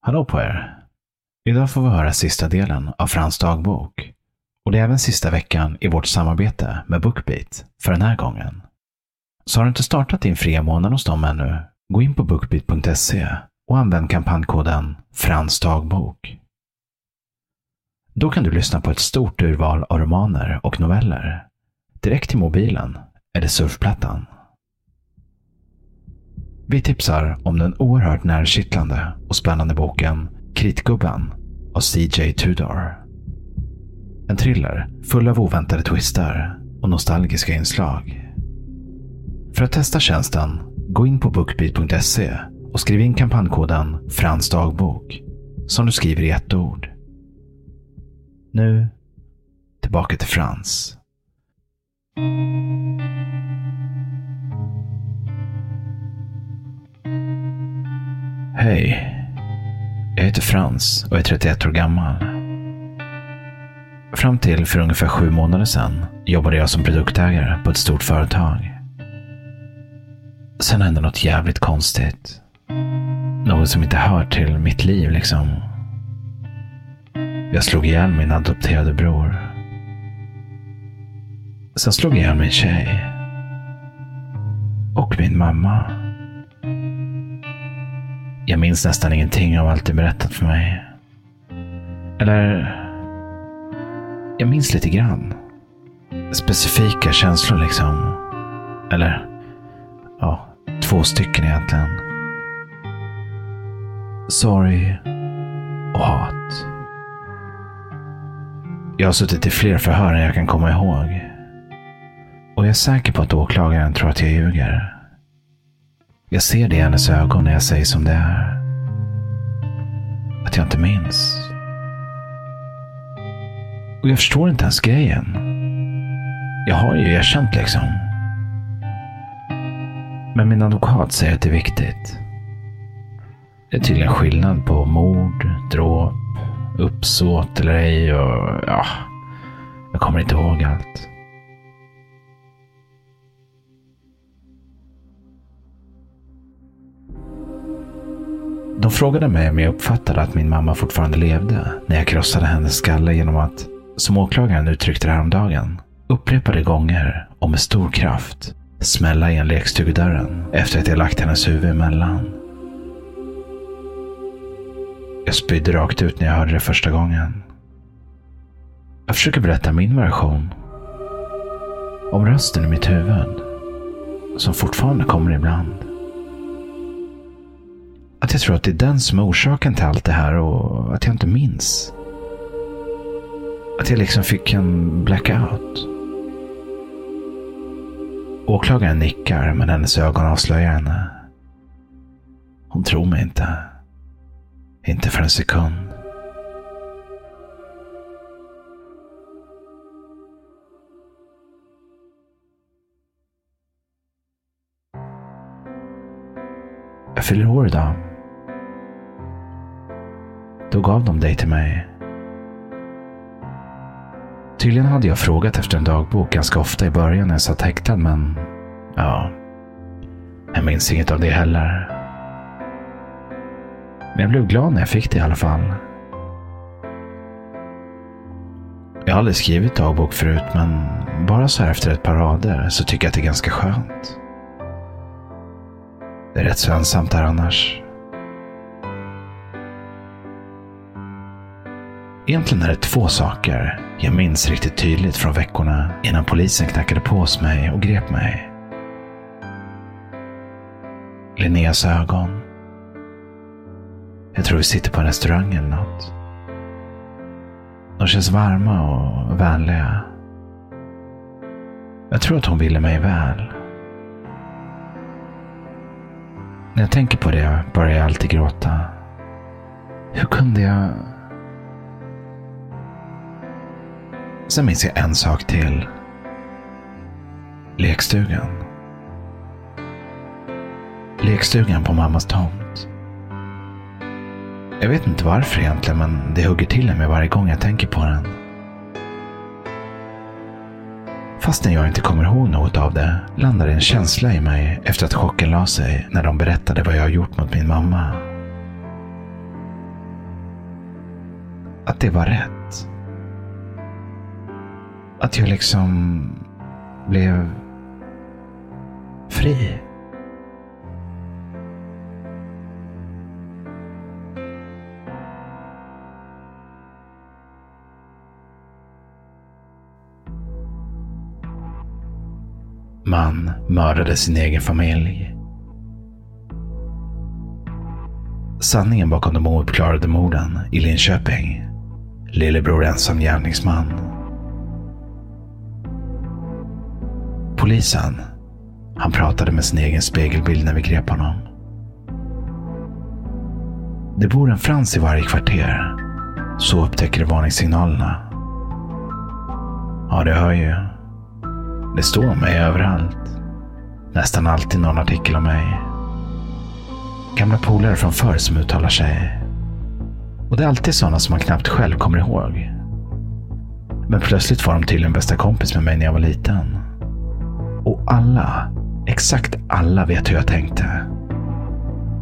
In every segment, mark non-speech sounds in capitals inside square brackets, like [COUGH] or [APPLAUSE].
Hallå på er! Idag får vi höra sista delen av Frans dagbok. Och det är även sista veckan i vårt samarbete med Bookbeat för den här gången. Så har du inte startat din fria månad hos dem ännu, gå in på bookbeat.se och använd kampankoden Frans dagbok. Då kan du lyssna på ett stort urval av romaner och noveller direkt till mobilen eller surfplattan. Vi tipsar om den oerhört närkittlande och spännande boken Kritgubben av CJ Tudor. En thriller full av oväntade twister och nostalgiska inslag. För att testa tjänsten, gå in på bookbeat.se och skriv in kampankoden Frans dagbok som du skriver i ett ord. Nu, tillbaka till Frans. Hej. Jag heter Frans och är 31 år gammal. Fram till för ungefär sju månader sedan jobbade jag som produktägare på ett stort företag. Sen hände något jävligt konstigt. Något som inte hör till mitt liv liksom. Jag slog ihjäl min adopterade bror. Sen slog jag ihjäl min tjej. Och min mamma. Jag minns nästan ingenting av allt du berättat för mig. Eller... Jag minns lite grann. Specifika känslor liksom. Eller... Ja, två stycken egentligen. Sorg och hat. Jag har suttit i fler förhör än jag kan komma ihåg. Och jag är säker på att åklagaren tror att jag ljuger. Jag ser det i hennes ögon när jag säger som det är. Att jag inte minns. Och jag förstår inte ens grejen. Jag har ju erkänt liksom. Men min advokat säger att det är viktigt. Det är tydligen skillnad på mord, dråp, uppsåt eller ej och ja, jag kommer inte ihåg allt. De frågade mig om jag uppfattade att min mamma fortfarande levde när jag krossade hennes skalle genom att, som åklagaren uttryckte det häromdagen, upprepade gånger och med stor kraft smälla igen lekstugedörren efter att jag lagt hennes huvud emellan. Jag spydde rakt ut när jag hörde det första gången. Jag försöker berätta min version. Om rösten i mitt huvud. Som fortfarande kommer ibland. Att jag tror att det är den som är orsaken till allt det här och att jag inte minns. Att jag liksom fick en blackout. Åklagaren nickar men hennes ögon avslöjar henne. Hon tror mig inte. Inte för en sekund. Jag fyller år idag. Då gav de dig till mig. Tydligen hade jag frågat efter en dagbok ganska ofta i början när jag satt häktad, men ja, jag minns inget av det heller. Men jag blev glad när jag fick det i alla fall. Jag har aldrig skrivit dagbok förut, men bara så här efter ett par rader så tycker jag att det är ganska skönt. Det är rätt så ensamt här annars. Egentligen är det två saker jag minns riktigt tydligt från veckorna innan polisen knackade på hos mig och grep mig. Linneas ögon. Jag tror vi sitter på en restaurang eller något. De känns varma och vänliga. Jag tror att hon ville mig väl. När jag tänker på det börjar jag alltid gråta. Hur kunde jag... Sen minns jag en sak till. Lekstugan. Lekstugan på mammas tomt. Jag vet inte varför egentligen, men det hugger till mig varje gång jag tänker på den. Fastän jag inte kommer ihåg något av det landade en känsla i mig efter att chocken la sig när de berättade vad jag gjort mot min mamma. att det var rätt. Att jag liksom blev fri. Man mördade sin egen familj. Sanningen bakom de ouppklarade morden i Linköping. Lillebror ensam gärningsman. Polisen. Han pratade med sin egen spegelbild när vi grep honom. Det bor en Frans i varje kvarter. Så upptäcker det varningssignalerna. Ja, det hör ju. Det står om mig överallt. Nästan alltid någon artikel om mig. Gamla polare från förr som uttalar sig. Och det är alltid sådana som man knappt själv kommer ihåg. Men plötsligt var de tydligen bästa kompis med mig när jag var liten. Alla, exakt alla vet hur jag tänkte.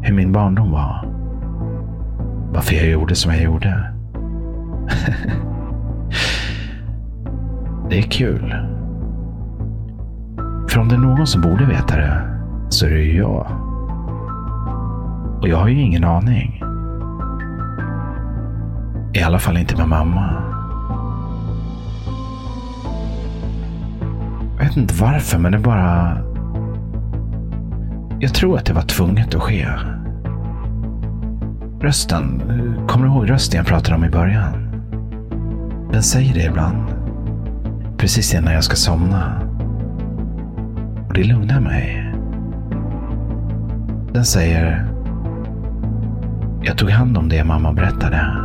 Hur min barndom var. Varför jag gjorde som jag gjorde. [LAUGHS] det är kul. För om det är någon som borde veta det, så är det ju jag. Och jag har ju ingen aning. I alla fall inte med mamma. Jag vet inte varför, men det bara... Jag tror att det var tvunget att ske. Rösten. Kommer du ihåg rösten jag pratade om i början? Den säger det ibland. Precis innan jag ska somna. Och det lugnar mig. Den säger jag tog hand om det mamma berättade.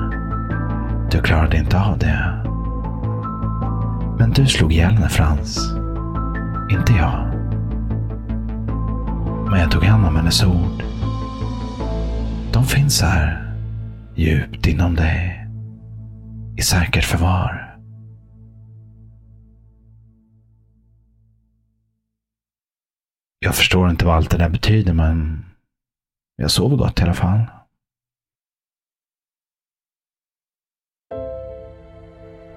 Du klarade inte av det. Men du slog ihjäl henne Frans. Inte jag. Men jag tog hand om hennes ord. De finns här. Djupt inom dig. I säkert förvar. Jag förstår inte vad allt det där betyder, men jag sover gott i alla fall.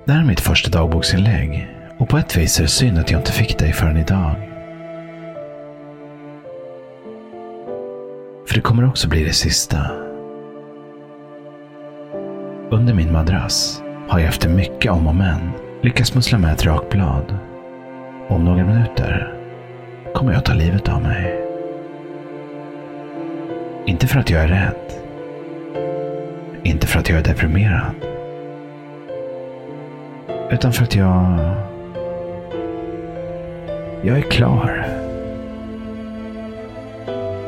Det här är mitt första dagboksinlägg och på ett vis är det synd att jag inte fick dig förrän idag. För det kommer också bli det sista. Under min madrass har jag efter mycket om och men lyckats mussla med ett rakblad. Om några minuter kommer jag ta livet av mig. Inte för att jag är rädd. Inte för att jag är deprimerad. Utan för att jag... Jag är klar.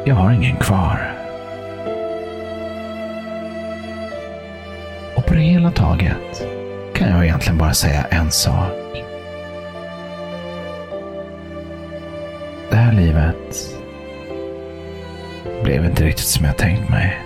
Jag har ingen kvar. Och på det hela taget kan jag egentligen bara säga en sak. Det här livet blev inte riktigt som jag tänkt mig.